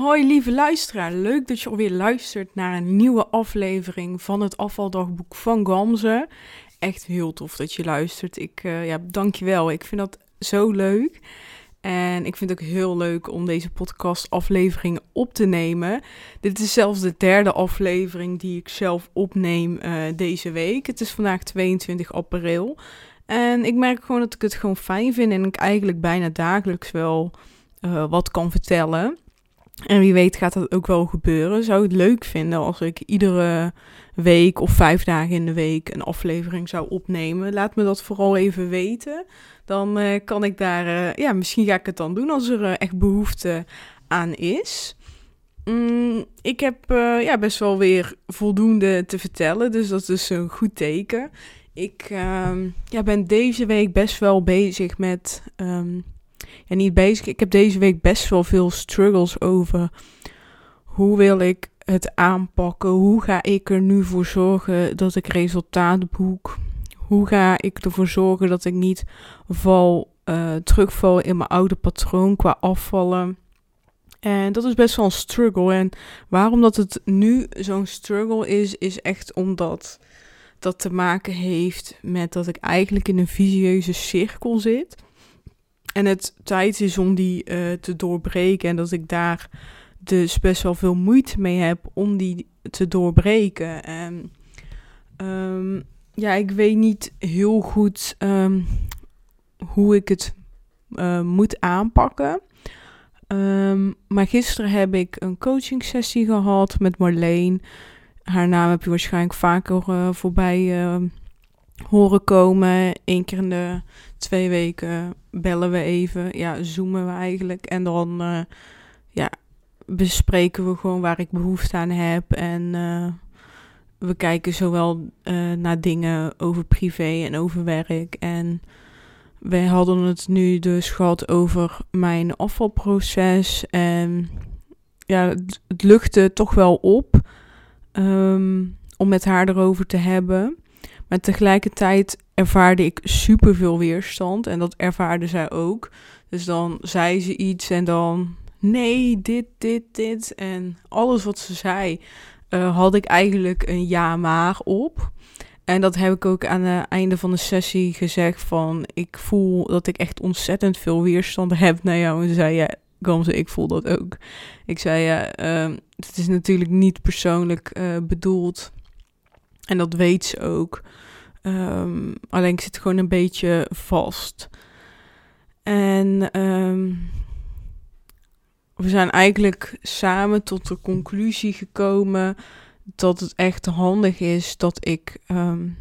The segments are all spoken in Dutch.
Hoi lieve luisteraar, leuk dat je alweer luistert naar een nieuwe aflevering van het afvaldagboek van Gamze. Echt heel tof dat je luistert. Ik uh, ja, dank je wel. Ik vind dat zo leuk. En ik vind het ook heel leuk om deze podcast aflevering op te nemen. Dit is zelfs de derde aflevering die ik zelf opneem uh, deze week. Het is vandaag 22 april. En ik merk gewoon dat ik het gewoon fijn vind en ik eigenlijk bijna dagelijks wel uh, wat kan vertellen. En wie weet gaat dat ook wel gebeuren. Zou het leuk vinden als ik iedere week of vijf dagen in de week een aflevering zou opnemen. Laat me dat vooral even weten. Dan uh, kan ik daar, uh, ja, misschien ga ik het dan doen als er uh, echt behoefte aan is. Mm, ik heb ja, best wel weer voldoende te vertellen, dus dat is een goed teken. Ik ehm, ja, ben deze week best wel bezig met. Um, ja, niet bezig. Ik heb deze week best wel veel struggles over hoe wil ik het aanpakken? Hoe ga ik er nu voor zorgen dat ik resultaat boek? Hoe ga ik ervoor zorgen dat ik niet val, uh, terugval in mijn oude patroon qua afvallen? En dat is best wel een struggle. En waarom dat het nu zo'n struggle is, is echt omdat dat te maken heeft met dat ik eigenlijk in een visieuze cirkel zit. En het tijd is om die uh, te doorbreken. En dat ik daar dus best wel veel moeite mee heb om die te doorbreken. En um, ja, ik weet niet heel goed um, hoe ik het uh, moet aanpakken. Um, maar gisteren heb ik een coaching sessie gehad met Marleen. Haar naam heb je waarschijnlijk vaker uh, voorbij horen komen. Eén keer in de twee weken bellen we even. Ja, zoomen we eigenlijk. En dan uh, ja, bespreken we gewoon waar ik behoefte aan heb. En uh, we kijken zowel uh, naar dingen over privé en over werk. En wij hadden het nu dus gehad over mijn afvalproces. En ja, het, luchtte toch wel op um, om met haar erover te hebben. Maar tegelijkertijd ervaarde ik super veel weerstand. En dat ervaarde zij ook. Dus dan zei ze iets en dan nee, dit, dit, dit. En alles wat ze zei, uh, had ik eigenlijk een ja maar op. En dat heb ik ook aan het einde van de sessie gezegd van... ik voel dat ik echt ontzettend veel weerstand heb naar jou. En ze zei, ja, Gamze, ik voel dat ook. Ik zei, ja, uh, het is natuurlijk niet persoonlijk uh, bedoeld. En dat weet ze ook. Um, alleen ik zit gewoon een beetje vast. En um, we zijn eigenlijk samen tot de conclusie gekomen dat het echt handig is dat ik um,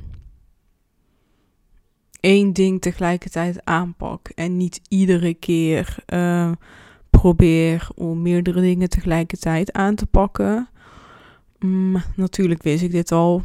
één ding tegelijkertijd aanpak en niet iedere keer uh, probeer om meerdere dingen tegelijkertijd aan te pakken. Mm, natuurlijk wist ik dit al,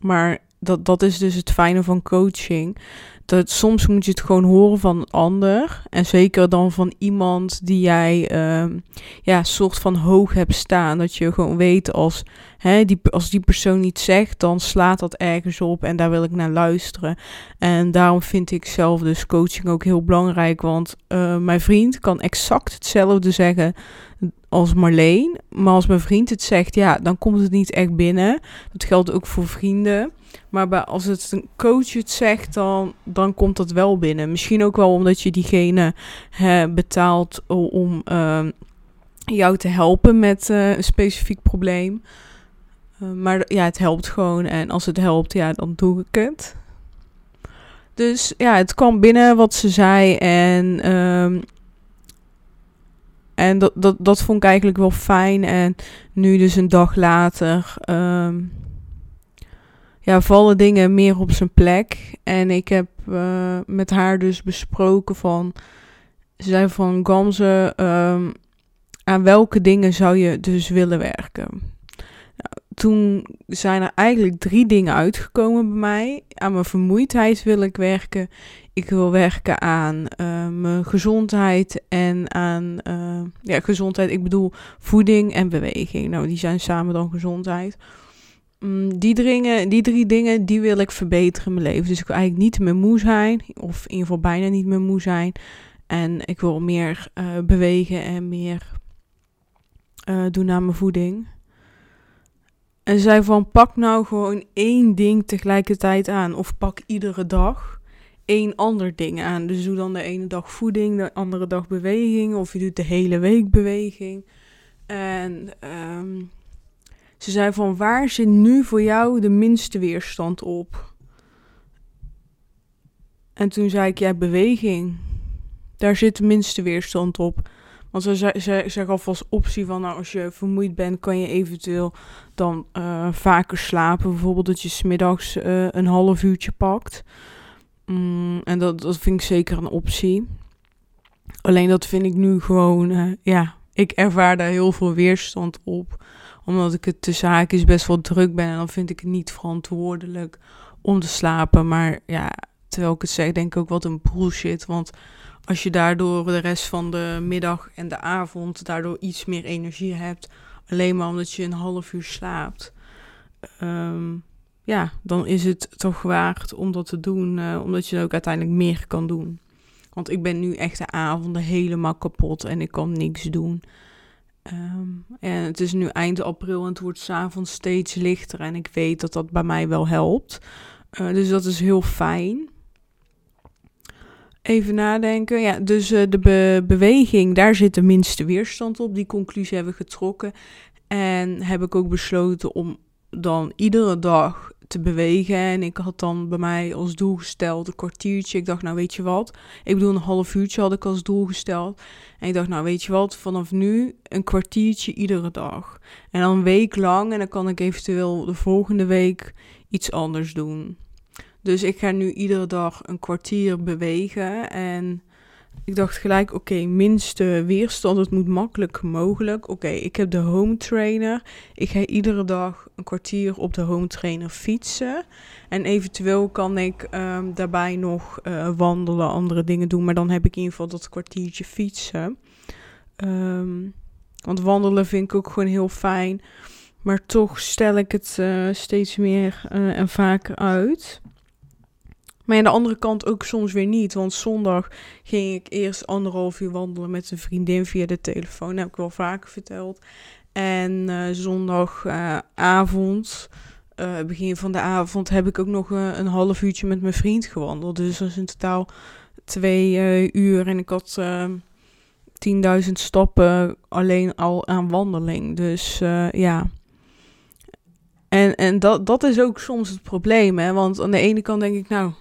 maar dat, dat is dus het fijne van coaching. Dat soms moet je het gewoon horen van een ander. En zeker dan van iemand die jij uh, ja, soort van hoog hebt staan. Dat je gewoon weet als, hè, die, als die persoon iets zegt, dan slaat dat ergens op. En daar wil ik naar luisteren. En daarom vind ik zelf dus coaching ook heel belangrijk. Want uh, mijn vriend kan exact hetzelfde zeggen als Marleen. Maar als mijn vriend het zegt, ja, dan komt het niet echt binnen. Dat geldt ook voor vrienden. Maar bij, als het een coach het zegt, dan, dan komt dat wel binnen. Misschien ook wel omdat je diegene betaalt om uh, jou te helpen met uh, een specifiek probleem. Uh, maar ja, het helpt gewoon. En als het helpt, ja, dan doe ik het. Dus ja, het kwam binnen wat ze zei. En, um, en dat, dat, dat vond ik eigenlijk wel fijn. En nu dus een dag later... Um, ja, vallen dingen meer op zijn plek. En ik heb uh, met haar dus besproken van... Ze zei van Gamze, um, aan welke dingen zou je dus willen werken? Nou, toen zijn er eigenlijk drie dingen uitgekomen bij mij. Aan mijn vermoeidheid wil ik werken. Ik wil werken aan uh, mijn gezondheid en aan uh, ja, gezondheid. Ik bedoel voeding en beweging. Nou, die zijn samen dan gezondheid. Mm, die, dingen, die drie dingen, die wil ik verbeteren in mijn leven. Dus ik wil eigenlijk niet meer moe zijn. Of in ieder geval bijna niet meer moe zijn. En ik wil meer uh, bewegen en meer doen aan mijn voeding. En zei van pak nou gewoon één ding tegelijkertijd aan. Of pak iedere dag één ander ding aan. Dus doe dan de ene dag voeding, de andere dag beweging. Of je doet de hele week beweging. En ehm, ze zei van waar zit nu voor jou de minste weerstand op? En toen zei ik, ja, beweging. Daar zit de minste weerstand op. Want ze, ze, ze gaf als optie van, nou, als je vermoeid bent, kan je eventueel dan uh, vaker slapen. Bijvoorbeeld dat je smiddags uh, een half uurtje pakt. Mm, en dat, dat vind ik zeker een optie. Alleen dat vind ik nu gewoon, uh, ja, ik ervaar daar heel veel weerstand op. Omdat ik het de is best wel druk ben en dan vind ik het niet verantwoordelijk om te slapen. Maar ja, terwijl ik het zeg, denk ik ook wat een bullshit. Want als je daardoor de rest van de middag en de avond daardoor iets meer energie hebt, alleen maar omdat je een half uur slaapt, um, ja, dan is het toch waard om dat te doen, uh, omdat je ook uiteindelijk meer kan doen. Want ik ben nu echt de avonden helemaal kapot en ik kan niks doen. Um, en het is nu eind april en het wordt s'avonds steeds lichter en ik weet dat dat bij mij wel helpt. Uh, dus dat is heel fijn. Even nadenken. Ja, dus uh, de beweging, daar zit de minste weerstand op. Die conclusie hebben we getrokken. En heb ik ook besloten om dan iedere dag te bewegen. En ik had dan bij mij als doel gesteld een kwartiertje. Ik dacht, nou weet je wat. Ik bedoel, een half uurtje had ik als doel gesteld. En ik dacht, nou weet je wat, vanaf nu een kwartiertje iedere dag. En dan een week lang. En dan kan ik eventueel de volgende week iets anders doen. Dus ik ga nu iedere dag een kwartier bewegen. En ik dacht gelijk, oké, minste weerstand. Het moet makkelijk mogelijk. Oké, ik heb de home trainer. Ik ga iedere dag een kwartier op de home trainer fietsen. En eventueel kan ik um, daarbij nog uh, wandelen, andere dingen doen. Maar dan heb ik in ieder geval dat kwartiertje fietsen. Um, want wandelen vind ik ook gewoon heel fijn. Maar toch stel ik het uh, steeds meer uh, en vaker uit. Maar aan de andere kant ook soms weer niet. Want zondag ging ik eerst anderhalf uur wandelen met een vriendin via de telefoon. Dat heb ik wel vaker verteld. En uh, zondagavond, uh, uh, begin van de avond, heb ik ook nog een half uurtje met mijn vriend gewandeld. Dus dat is in totaal twee uur. En ik had 10.000 stappen alleen al aan wandeling. Dus ja. En, en dat, dat is ook soms het probleem. Hè? Want aan de ene kant denk ik, nou,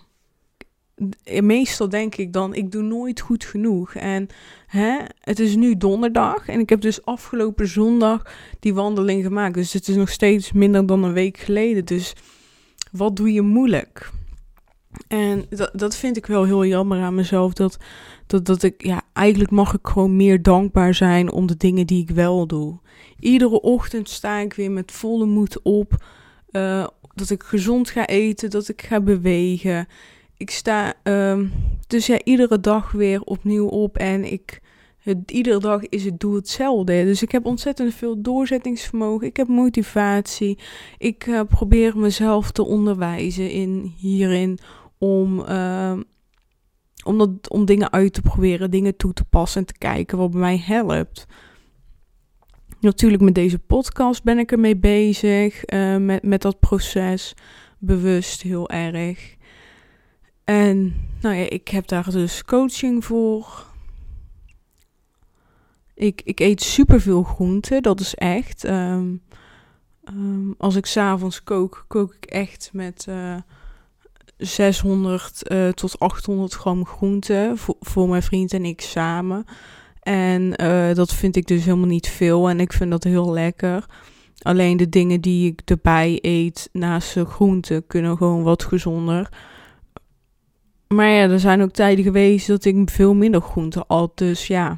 meestal denk ik dan, ik doe nooit goed genoeg. En hè, het is nu donderdag en ik heb dus afgelopen zondag die wandeling gemaakt. Dus het is nog steeds minder dan een week geleden. Dus wat doe je moeilijk? En dat, dat vind ik wel heel jammer aan mezelf. Dat, dat, dat ik, ja, eigenlijk mag ik gewoon meer dankbaar zijn om de dingen die ik wel doe. Iedere ochtend sta ik weer met volle moed op. Uh, dat ik gezond ga eten, dat ik ga bewegen ik sta um, dus ja, iedere dag weer opnieuw op en ik, het, iedere dag is het doel hetzelfde. Dus ik heb ontzettend veel doorzettingsvermogen, ik heb motivatie, ik uh, probeer mezelf te onderwijzen in, hierin om, uh, om, dat, om dingen uit te proberen, dingen toe te passen en te kijken wat mij helpt. Natuurlijk met deze podcast ben ik ermee bezig, uh, met, met dat proces, bewust heel erg. En nou ja, ik heb daar dus coaching voor. Ik, ik eet superveel groenten, dat is echt. Um, um, als ik s'avonds kook, kook ik echt met uh, 600 uh, tot 800 gram groenten voor, voor mijn vriend en ik samen. En uh, dat vind ik dus helemaal niet veel en ik vind dat heel lekker. Alleen de dingen die ik erbij eet naast de groenten kunnen gewoon wat gezonder. Maar ja, er zijn ook tijden geweest dat ik veel minder groente at. Dus ja.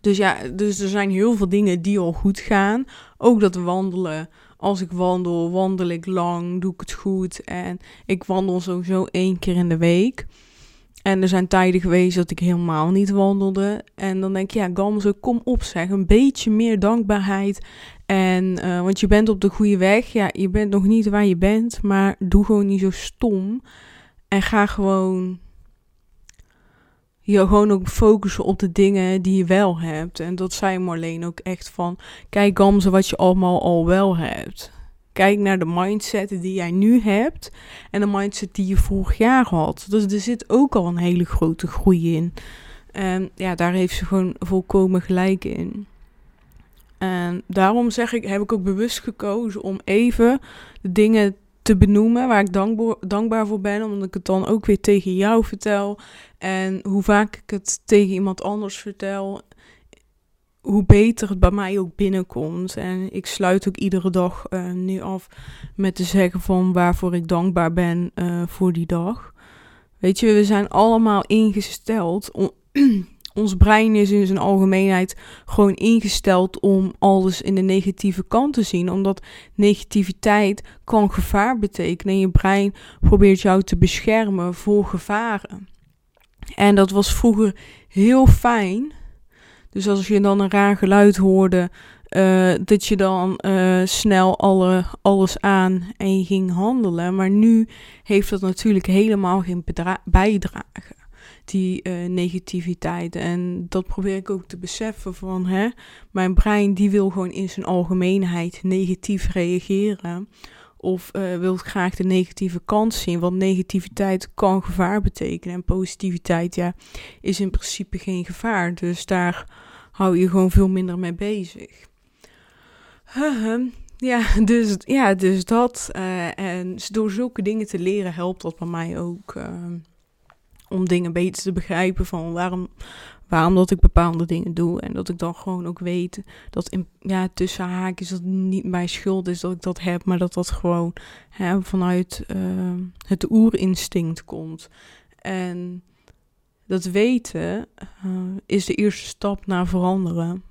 Dus ja, dus er zijn heel veel dingen die al goed gaan. Ook dat wandelen. Als ik wandel, wandel ik lang, doe ik het goed. En ik wandel sowieso één keer in de week. En er zijn tijden geweest dat ik helemaal niet wandelde. En dan denk ik, ja, Gamze, kom op zeg. Een beetje meer dankbaarheid. En, uh, want je bent op de goede weg. Ja, je bent nog niet waar je bent. Maar doe gewoon niet zo stom. En ga gewoon. je gewoon ook focussen op de dingen die je wel hebt. En dat zei Marleen ook echt van, kijk Gamze wat je allemaal al wel hebt. Kijk naar de mindset die jij nu hebt en de mindset die je vorig jaar had. Dus er zit ook al een hele grote groei in. En ja, daar heeft ze gewoon volkomen gelijk in. En daarom zeg ik, heb ik ook bewust gekozen om even de dingen te benoemen waar ik dankbaar, voor ben, omdat ik het dan ook weer tegen jou vertel. En hoe vaak ik het tegen iemand anders vertel, hoe beter het bij mij ook binnenkomt. En ik sluit ook iedere dag uh, nu af met te zeggen van waarvoor ik dankbaar ben uh, voor die dag. Weet je, we zijn allemaal ingesteld. ons brein is in zijn algemeenheid gewoon ingesteld om alles in de negatieve kant te zien. Omdat negativiteit kan gevaar betekenen. En je brein probeert jou te beschermen voor gevaren. En dat was vroeger heel fijn. Dus als je dan een raar geluid hoorde, uh, dat je dan uh, snel alle, alles aan en ging handelen. Maar nu heeft dat natuurlijk helemaal geen bijdrage die uh, negativiteit. En dat probeer ik ook te beseffen van, hè, mijn brein die wil gewoon in zijn algemeenheid negatief reageren. Of uh, wil graag de negatieve kant zien. Want negativiteit kan gevaar betekenen. En positiviteit, ja, is in principe geen gevaar. Dus daar hou je gewoon veel minder mee bezig. ja, dus, ja, dus dat. Uh, en door zulke dingen te leren helpt dat bij mij ook. Uh, om dingen beter te begrijpen van waarom, waarom dat ik bepaalde dingen doe. En dat ik dan gewoon ook weet dat in, ja, tussen haakjes dat niet mijn schuld is dat ik dat heb, maar dat dat gewoon hè, vanuit uh, het oerinstinct komt. En dat weten uh, is de eerste stap naar veranderen.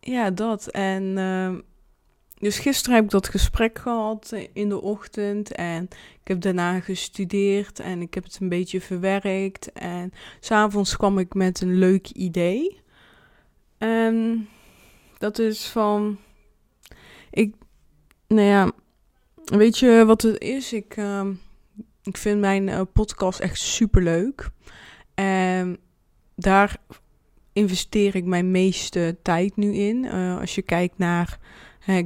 Ja, dat. En uh, dus gisteren heb ik dat gesprek gehad in de ochtend en ik heb daarna gestudeerd en ik heb het een beetje verwerkt. En s'avonds kwam ik met een leuk idee. En dat is van, ik, nou ja, weet je wat het is? Ik, uh, ik vind mijn uh, podcast echt super leuk. En daar investeer ik mijn meeste tijd nu in. Uh, als je kijkt naar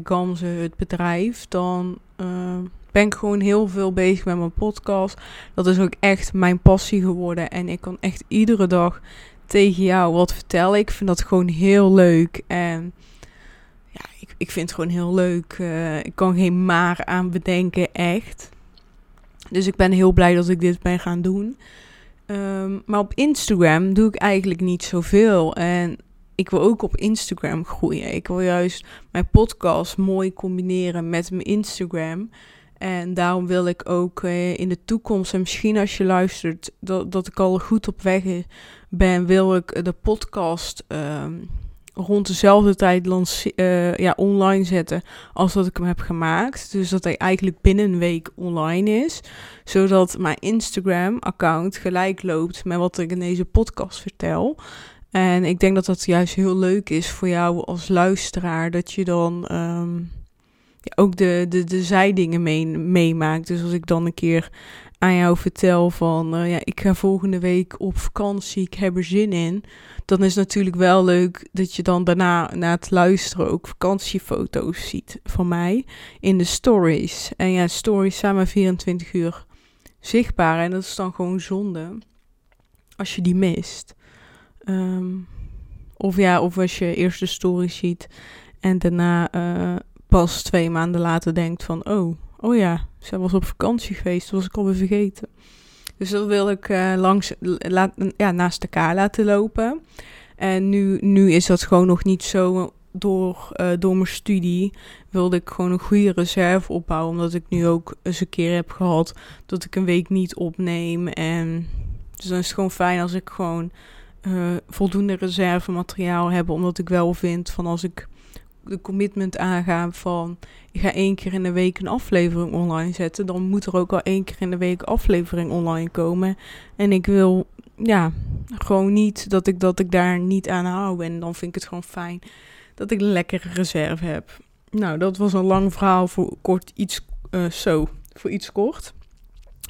Gamze, het bedrijf, dan uh, ben ik gewoon heel veel bezig met mijn podcast. Dat is ook echt mijn passie geworden. En ik kan echt iedere dag tegen jou wat vertellen. Ik vind dat gewoon heel leuk. En ja, ik, ik vind het gewoon heel leuk. Uh, ik kan geen maar aan bedenken, echt. Dus ik ben heel blij dat ik dit ben gaan doen. Um, maar op Instagram doe ik eigenlijk niet zoveel. En ik wil ook op Instagram groeien. Ik wil juist mijn podcast mooi combineren met mijn Instagram. En daarom wil ik ook uh, in de toekomst, en misschien als je luistert, dat, dat ik al goed op weg ben, wil ik de podcast uh, rond dezelfde tijd uh, ja, online zetten als dat ik hem heb gemaakt. Dus dat hij eigenlijk binnen een week online is. Zodat mijn Instagram-account gelijk loopt met wat ik in deze podcast vertel. En ik denk dat dat juist heel leuk is voor jou als luisteraar. Dat je dan ja, ook de, de, de zijdingen mee, meemaakt. Dus als ik dan een keer aan jou vertel van... Uh, ja, ik ga volgende week op vakantie, ik heb er zin in. Dan is het natuurlijk wel leuk dat je dan daarna na het luisteren ook vakantiefoto's ziet van mij in de stories. En ja, stories zijn maar 24 uur zichtbaar. En dat is dan gewoon zonde als je die mist. Um, of ja, of als je eerst de story ziet en daarna uh, pas twee maanden later denkt van... Oh, oh ja, ze was op vakantie geweest, dat was ik alweer vergeten. Dus dat wil ik uh, langs, ja, naast elkaar laten lopen. En nu, nu is dat gewoon nog niet zo door, uh, door mijn studie wilde ik gewoon een goede reserve opbouwen. Omdat ik nu ook eens een keer heb gehad dat ik een week niet opneem. En dus dan is het gewoon fijn als ik gewoon uh, voldoende reservemateriaal hebben. Omdat ik wel vind van als ik de commitment aanga van ik ga één keer in de week een aflevering online zetten, dan moet er ook al één keer in de week aflevering online komen. En ik wil ja, gewoon niet dat ik, dat ik daar niet aan hou. En dan vind ik het gewoon fijn dat ik een lekkere reserve heb. Nou, dat was een lang verhaal voor kort iets uh, zo, voor iets kort.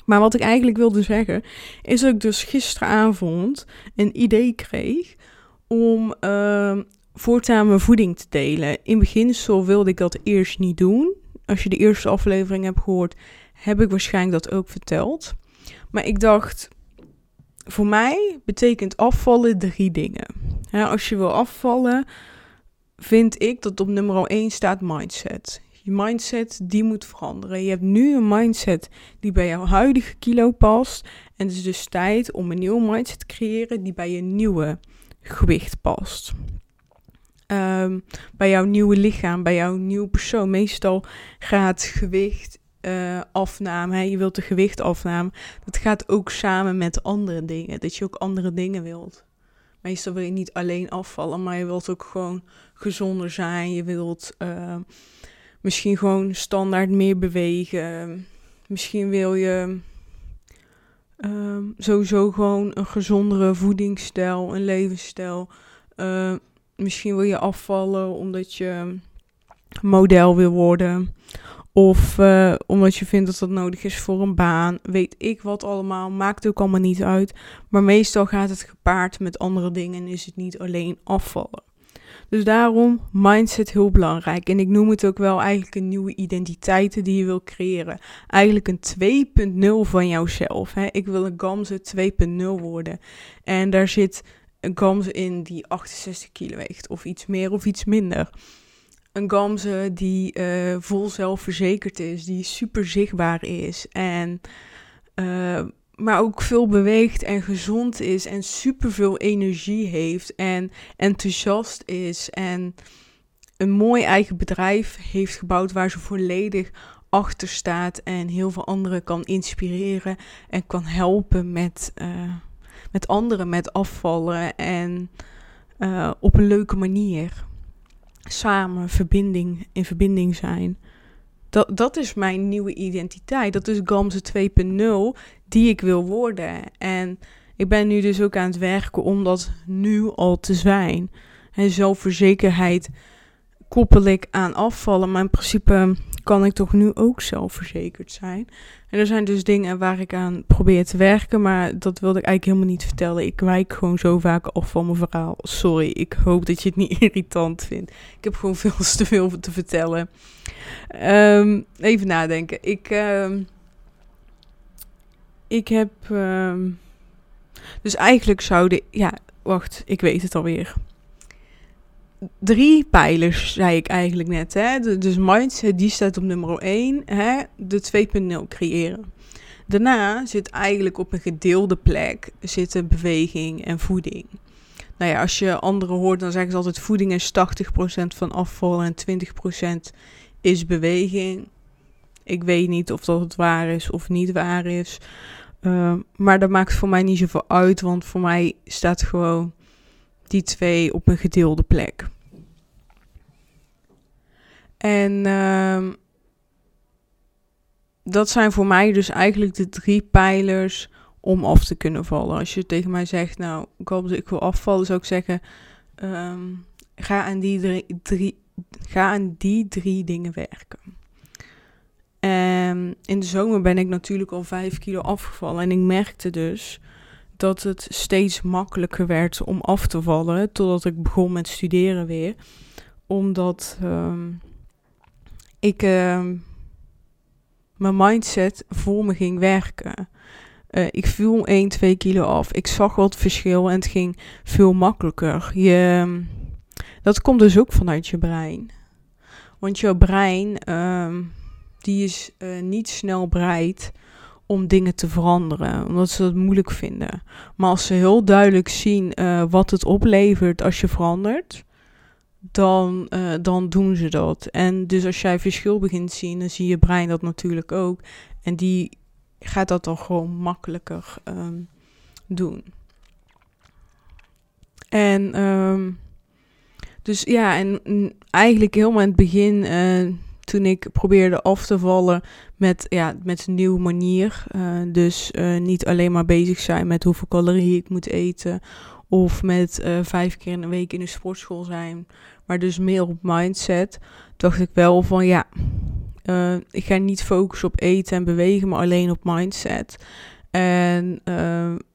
Maar wat ik eigenlijk wilde zeggen, is dat ik dus gisteravond een idee kreeg om uh, voortaan mijn voeding te delen. In beginsel wilde ik dat eerst niet doen. Als je de eerste aflevering hebt gehoord, heb ik waarschijnlijk dat ook verteld. Maar ik dacht, voor mij betekent afvallen drie dingen. als je wil afvallen, vind ik dat op nummer 1 staat mindset. Je mindset die moet veranderen. Je hebt nu een mindset die bij jouw huidige kilo past. En het is dus tijd om een nieuwe mindset te creëren die bij je nieuwe gewicht past. Ehm, bij jouw nieuwe lichaam, bij jouw nieuwe persoon. Meestal gaat gewicht uh, afname, je wilt de gewicht afname, dat gaat ook samen met andere dingen. Dat je ook andere dingen wilt. Meestal wil je niet alleen afvallen, maar je wilt ook gewoon gezonder zijn. Je wilt uh, misschien gewoon standaard meer bewegen. Misschien wil je uh, sowieso gewoon een gezondere voedingsstijl, een levensstijl. Uh, misschien wil je afvallen omdat je model wil worden. Of uh, omdat je vindt dat dat nodig is voor een baan. Weet ik wat allemaal. Maakt ook allemaal niet uit. Maar meestal gaat het gepaard met andere dingen en is het niet alleen afvallen. Dus daarom mindset heel belangrijk. En ik noem het ook wel eigenlijk een nieuwe identiteit die je wil creëren. Eigenlijk een 2.0 van jouzelf. Hè? Ik wil een Gamze 2.0 worden. En daar zit een Gamze in die 68 kilo weegt. Of iets meer of iets minder een Gamze die uh, vol zelfverzekerd is, die super zichtbaar is en uh, maar ook veel beweegt en gezond is en super veel energie heeft en enthousiast is en een mooi eigen bedrijf heeft gebouwd waar ze volledig achter staat en heel veel anderen kan inspireren en kan helpen met, uh, met anderen met afvallen en op een leuke manier samen verbinding, in verbinding zijn. Dat, dat is mijn nieuwe identiteit. Dat is Gamze 2.0 die ik wil worden. En ik ben nu dus ook aan het werken om dat nu al te zijn. En zelfverzekerheid koppel ik aan afvallen. Maar in principe kan ik toch nu ook zelfverzekerd zijn. En er zijn dus dingen waar ik aan probeer te werken, maar dat wilde ik eigenlijk helemaal niet vertellen. Ik wijk gewoon zo vaak af van mijn verhaal. Sorry, ik hoop dat je het niet irritant vindt. Ik heb gewoon veel te veel te vertellen. Ehm, even nadenken. Ik, uh, ik heb. Uh, dus eigenlijk zouden. Ja, wacht, ik weet het alweer drie pijlers, zei ik eigenlijk net. Hè? dus mindset, die staat op nummer 1. Hè? De 2.0 creëren. Daarna zit eigenlijk op een gedeelde plek zitten beweging en voeding. Nou ja, als je anderen hoort, dan zeggen ze altijd voeding is 80% van afval en 20% is beweging. Ik weet niet of dat het waar is of niet waar is. Uh, maar dat maakt voor mij niet zoveel uit, want voor mij staat gewoon die twee op een gedeelde plek. En uh, dat zijn voor mij dus eigenlijk de drie pijlers om af te kunnen vallen. Als je tegen mij zegt, nou, ik hoop dat ik wil afvallen, zou ik zeggen, um, ga, aan die drie, ga aan die drie dingen werken. En in de zomer ben ik natuurlijk al vijf kilo afgevallen en ik merkte dus dat het steeds makkelijker werd om af te vallen, totdat ik begon met studeren weer. Omdat... Um, ik uh, mijn mindset voor me ging werken. Uh, ik viel 1, 2 kilo af. Ik zag wat verschil en het ging veel makkelijker. Je, dat komt dus ook vanuit je brein. Want je brein, die is uh, niet snel bereid om dingen te veranderen, omdat ze dat moeilijk vinden. Maar als ze heel duidelijk zien uh, wat het oplevert als je verandert, dan, uh, dan doen ze dat. En dus als jij verschil begint te zien, dan zie je brein dat natuurlijk ook. En die gaat dat dan gewoon makkelijker um, doen. En um, dus ja, en eigenlijk helemaal in het begin, toen ik probeerde af te vallen met, ja, met een nieuwe manier. Uh, dus niet alleen maar bezig zijn met hoeveel calorieën ik moet eten. Of met vijf keer in de week in de sportschool zijn maar dus meer op mindset, dacht ik wel van ja, ik ga niet focussen op eten en bewegen, maar alleen op mindset. En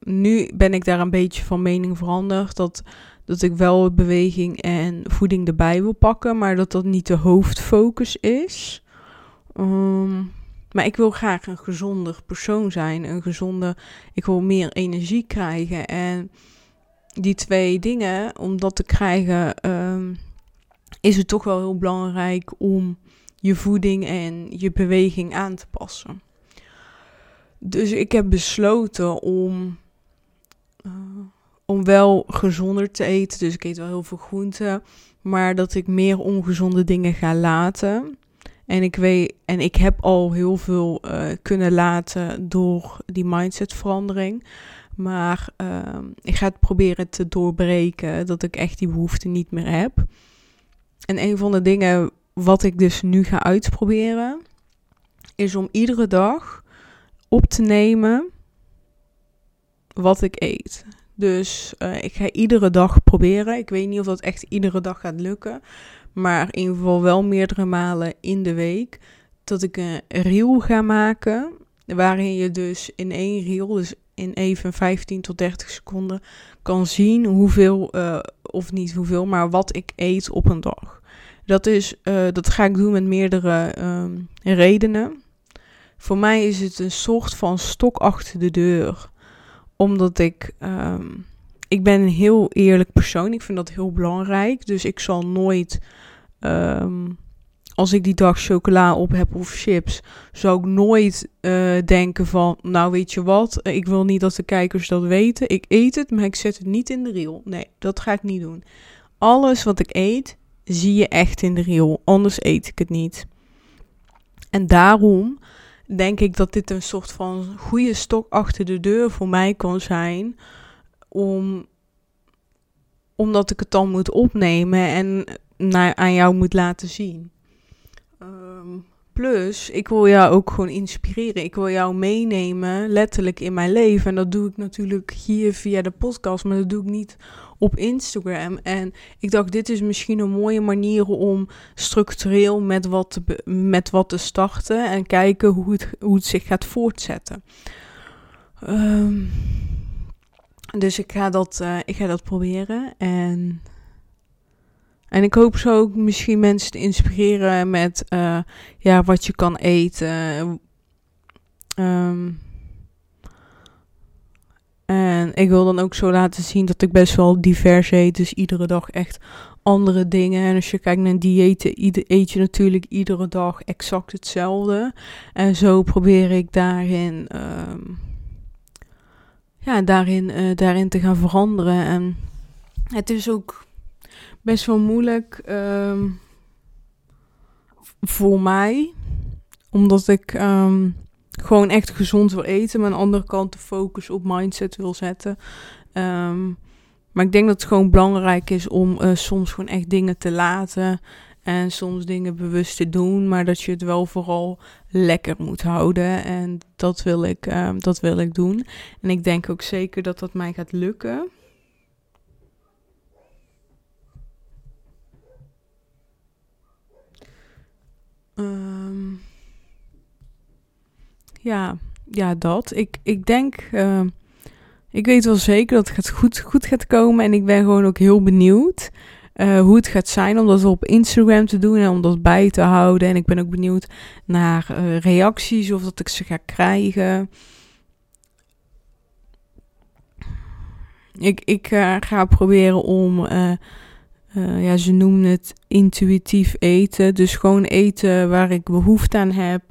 nu ben ik daar een beetje van mening veranderd. Dat, dat ik wel beweging en voeding erbij wil pakken, maar dat dat niet de hoofdfocus is. Um, maar ik wil graag een gezonder persoon zijn. Een gezonde. Ik wil meer energie krijgen. En die twee dingen, om dat te krijgen, um, is het toch wel heel belangrijk om je voeding en je beweging aan te passen. Dus ik heb besloten om, uh, om wel gezonder te eten. Dus ik eet wel heel veel groenten. Maar dat ik meer ongezonde dingen ga laten. En ik weet, en ik heb al heel veel uh, kunnen laten door die mindsetverandering. Maar uh, ik ga het proberen te doorbreken dat ik echt die behoefte niet meer heb. En een van de dingen wat ik dus nu ga uitproberen, is om iedere dag op te nemen wat ik eet. Dus uh, ik ga iedere dag proberen. Ik weet niet of dat echt iedere dag gaat lukken. Maar in ieder geval wel meerdere malen in de week. Dat ik een reel ga maken. Waarin je dus in één reel, dus in even 15 tot 30 seconden, kan zien hoeveel, uh, of niet hoeveel, maar wat ik eet op een dag. Dat, is, uh, dat ga ik doen met meerdere um, redenen. Voor mij is het een soort van stok achter de deur. Omdat ik. Um, ik ben een heel eerlijk persoon. Ik vind dat heel belangrijk. Dus ik zal nooit. Um, als ik die dag chocola op heb of chips, zou ik nooit uh, denken van, nou weet je wat, ik wil niet dat de kijkers dat weten. Ik eet het, maar ik zet het niet in de reel. Nee, dat ga ik niet doen. Alles wat ik eet, zie je echt in de reel. Anders eet ik het niet. En daarom denk ik dat dit een soort van goede stok achter de deur voor mij kan zijn. Om, omdat ik het dan moet opnemen en naar, aan jou moet laten zien. Um, plus, ik wil jou ook gewoon inspireren. Ik wil jou meenemen, letterlijk in mijn leven. En dat doe ik natuurlijk hier via de podcast, maar dat doe ik niet op Instagram. En ik dacht, dit is misschien een mooie manier om structureel met wat te, met wat te starten en kijken hoe het, hoe het zich gaat voortzetten. Um, dus ik ga dat, uh, ik ga dat proberen. En, en ik hoop zo ook misschien mensen te inspireren met uh, ja, wat je kan eten. Um, en ik wil dan ook zo laten zien dat ik best wel divers eet. Dus iedere dag echt andere dingen. En als je kijkt naar diëten, eet je natuurlijk iedere dag exact hetzelfde. En zo probeer ik daarin, um, ja, daarin, uh, daarin te gaan veranderen. En het is ook best wel moeilijk um, voor mij. Omdat ik... Um, gewoon echt gezond wil eten. Maar aan de andere kant de focus op mindset wil zetten. Um, maar ik denk dat het gewoon belangrijk is om uh, soms gewoon echt dingen te laten. En soms dingen bewust te doen. Maar dat je het wel vooral lekker moet houden. En dat wil ik, uh, dat wil ik doen. En ik denk ook zeker dat dat mij gaat lukken. Um, ja, ja, dat. Ik, ik denk, uh, ik weet wel zeker dat het goed, goed gaat komen. En ik ben gewoon ook heel benieuwd uh, hoe het gaat zijn om dat op Instagram te doen en om dat bij te houden. En ik ben ook benieuwd naar uh, reacties of dat ik ze ga krijgen. Ik, ik ga proberen om, ja, ze noemen het intuïtief eten. Dus gewoon eten waar ik behoefte aan heb.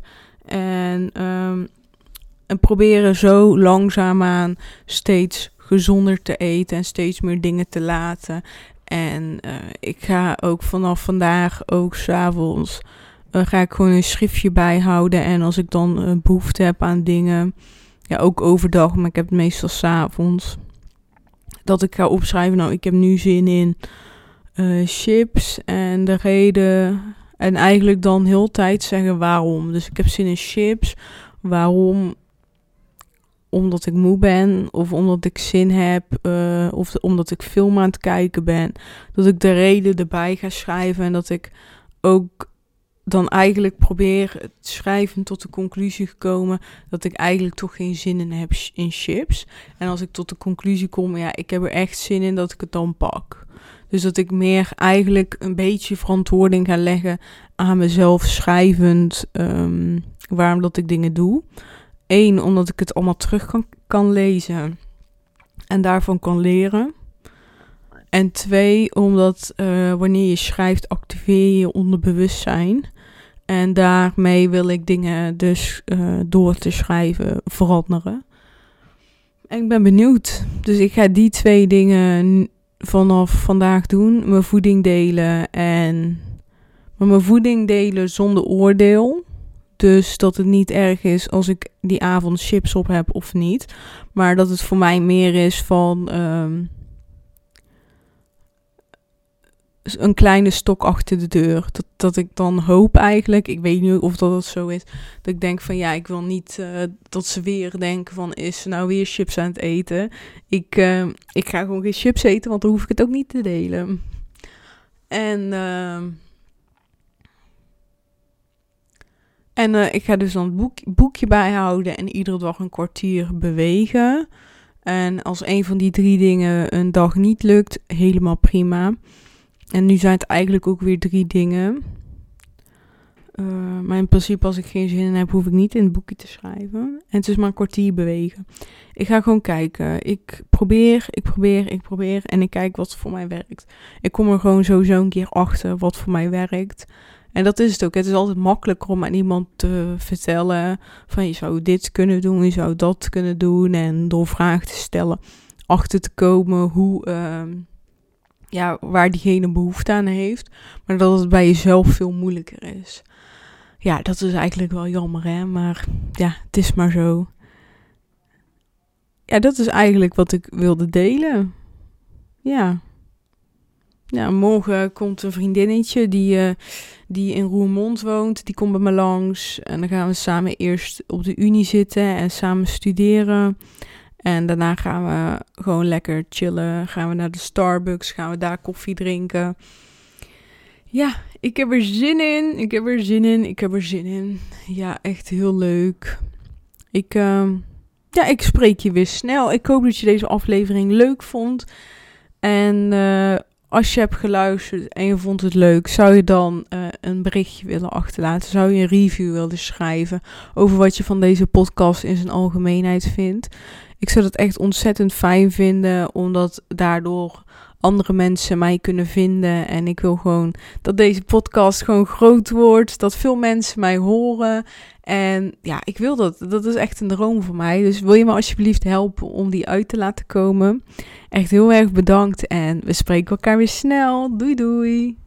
En, um, en proberen zo langzaamaan steeds gezonder te eten en steeds meer dingen te laten. En uh, ik ga ook vanaf vandaag, ook s'avonds, uh, ga ik gewoon een schriftje bijhouden. En als ik dan uh, behoefte heb aan dingen, ja, ook overdag, maar ik heb het meestal s'avonds, dat ik ga opschrijven, nou, ik heb nu zin in chips. En de reden en eigenlijk dan heel tijd zeggen waarom. Dus ik heb zin in chips. Waarom? Omdat ik moe ben. Of omdat ik zin heb. Uh, of omdat ik film aan het kijken ben. Dat ik de reden erbij ga schrijven. En dat ik ook dan eigenlijk probeer het schrijven tot de conclusie gekomen dat ik eigenlijk toch geen zin in heb in chips. En als ik tot de conclusie kom, ja, ik heb er echt zin in dat ik het dan pak. Dus dat ik meer eigenlijk een beetje verantwoording ga leggen aan mezelf schrijvend um, waarom dat ik dingen doe. Eén, omdat ik het allemaal terug kan, kan lezen en daarvan kan leren. En twee, omdat uh, wanneer je schrijft, activeer je onderbewustzijn. En daarmee wil ik dingen dus uh, door te schrijven veranderen. En ik ben benieuwd. Dus ik ga die twee dingen vanaf vandaag doen. Mijn voeding delen en mijn voeding delen zonder oordeel. Dus dat het niet erg is als ik die avond chips op heb of niet. Maar dat het voor mij meer is van um, een kleine stok achter de deur. Dat, dat ik dan hoop eigenlijk, ik weet niet of dat, dat zo is, dat ik denk van ja, ik wil niet uh, dat ze weer denken van is ze nou weer chips aan het eten. Ik, uh, ik ga gewoon geen chips eten, want dan hoef ik het ook niet te delen. En... Uh, En uh, ik ga dus dan het boek, boekje bijhouden en iedere dag een kwartier bewegen. En als een van die drie dingen een dag niet lukt, helemaal prima. En nu zijn het eigenlijk ook weer drie dingen. Uh, maar in principe, als ik geen zin in heb, hoef ik niet in het boekje te schrijven. En het is maar een kwartier bewegen. Ik ga gewoon kijken. Ik probeer, ik probeer, ik probeer. En ik kijk wat voor mij werkt. Ik kom er gewoon sowieso een keer achter wat voor mij werkt. En dat is het ook. Het is altijd makkelijker om aan iemand te vertellen van je zou dit kunnen doen, je zou dat kunnen doen. En door vragen te stellen achter te komen hoe, uh, ja, waar diegene behoefte aan heeft. Maar dat het bij jezelf veel moeilijker is. Ja, dat is eigenlijk wel jammer, hè. Maar ja, het is maar zo. Ja, dat is eigenlijk wat ik wilde delen. Ja. Ja, morgen komt een vriendinnetje die, uh, die in Roermond woont. Die komt bij me langs. En dan gaan we samen eerst op de unie zitten en samen studeren. En daarna gaan we gewoon lekker chillen. Gaan we naar de Starbucks. Gaan we daar koffie drinken. Ja, ik heb er zin in. Ik heb er zin in. Ik heb er zin in. Ja, echt heel leuk. Ik, uh, ja, ik spreek je weer snel. Ik hoop dat je deze aflevering leuk vond. En uh, als je hebt geluisterd en je vond het leuk, zou je dan uh, een berichtje willen achterlaten? Zou je een review willen schrijven over wat je van deze podcast in zijn algemeenheid vindt? Ik zou dat echt ontzettend fijn vinden, omdat daardoor andere mensen mij kunnen vinden. En ik wil gewoon dat deze podcast gewoon groot wordt, dat veel mensen mij horen. En ja, ik wil dat. Dat is echt een droom voor mij. Dus wil je me alsjeblieft helpen om die uit te laten komen? Echt heel erg bedankt en we spreken elkaar weer snel. Doei doei!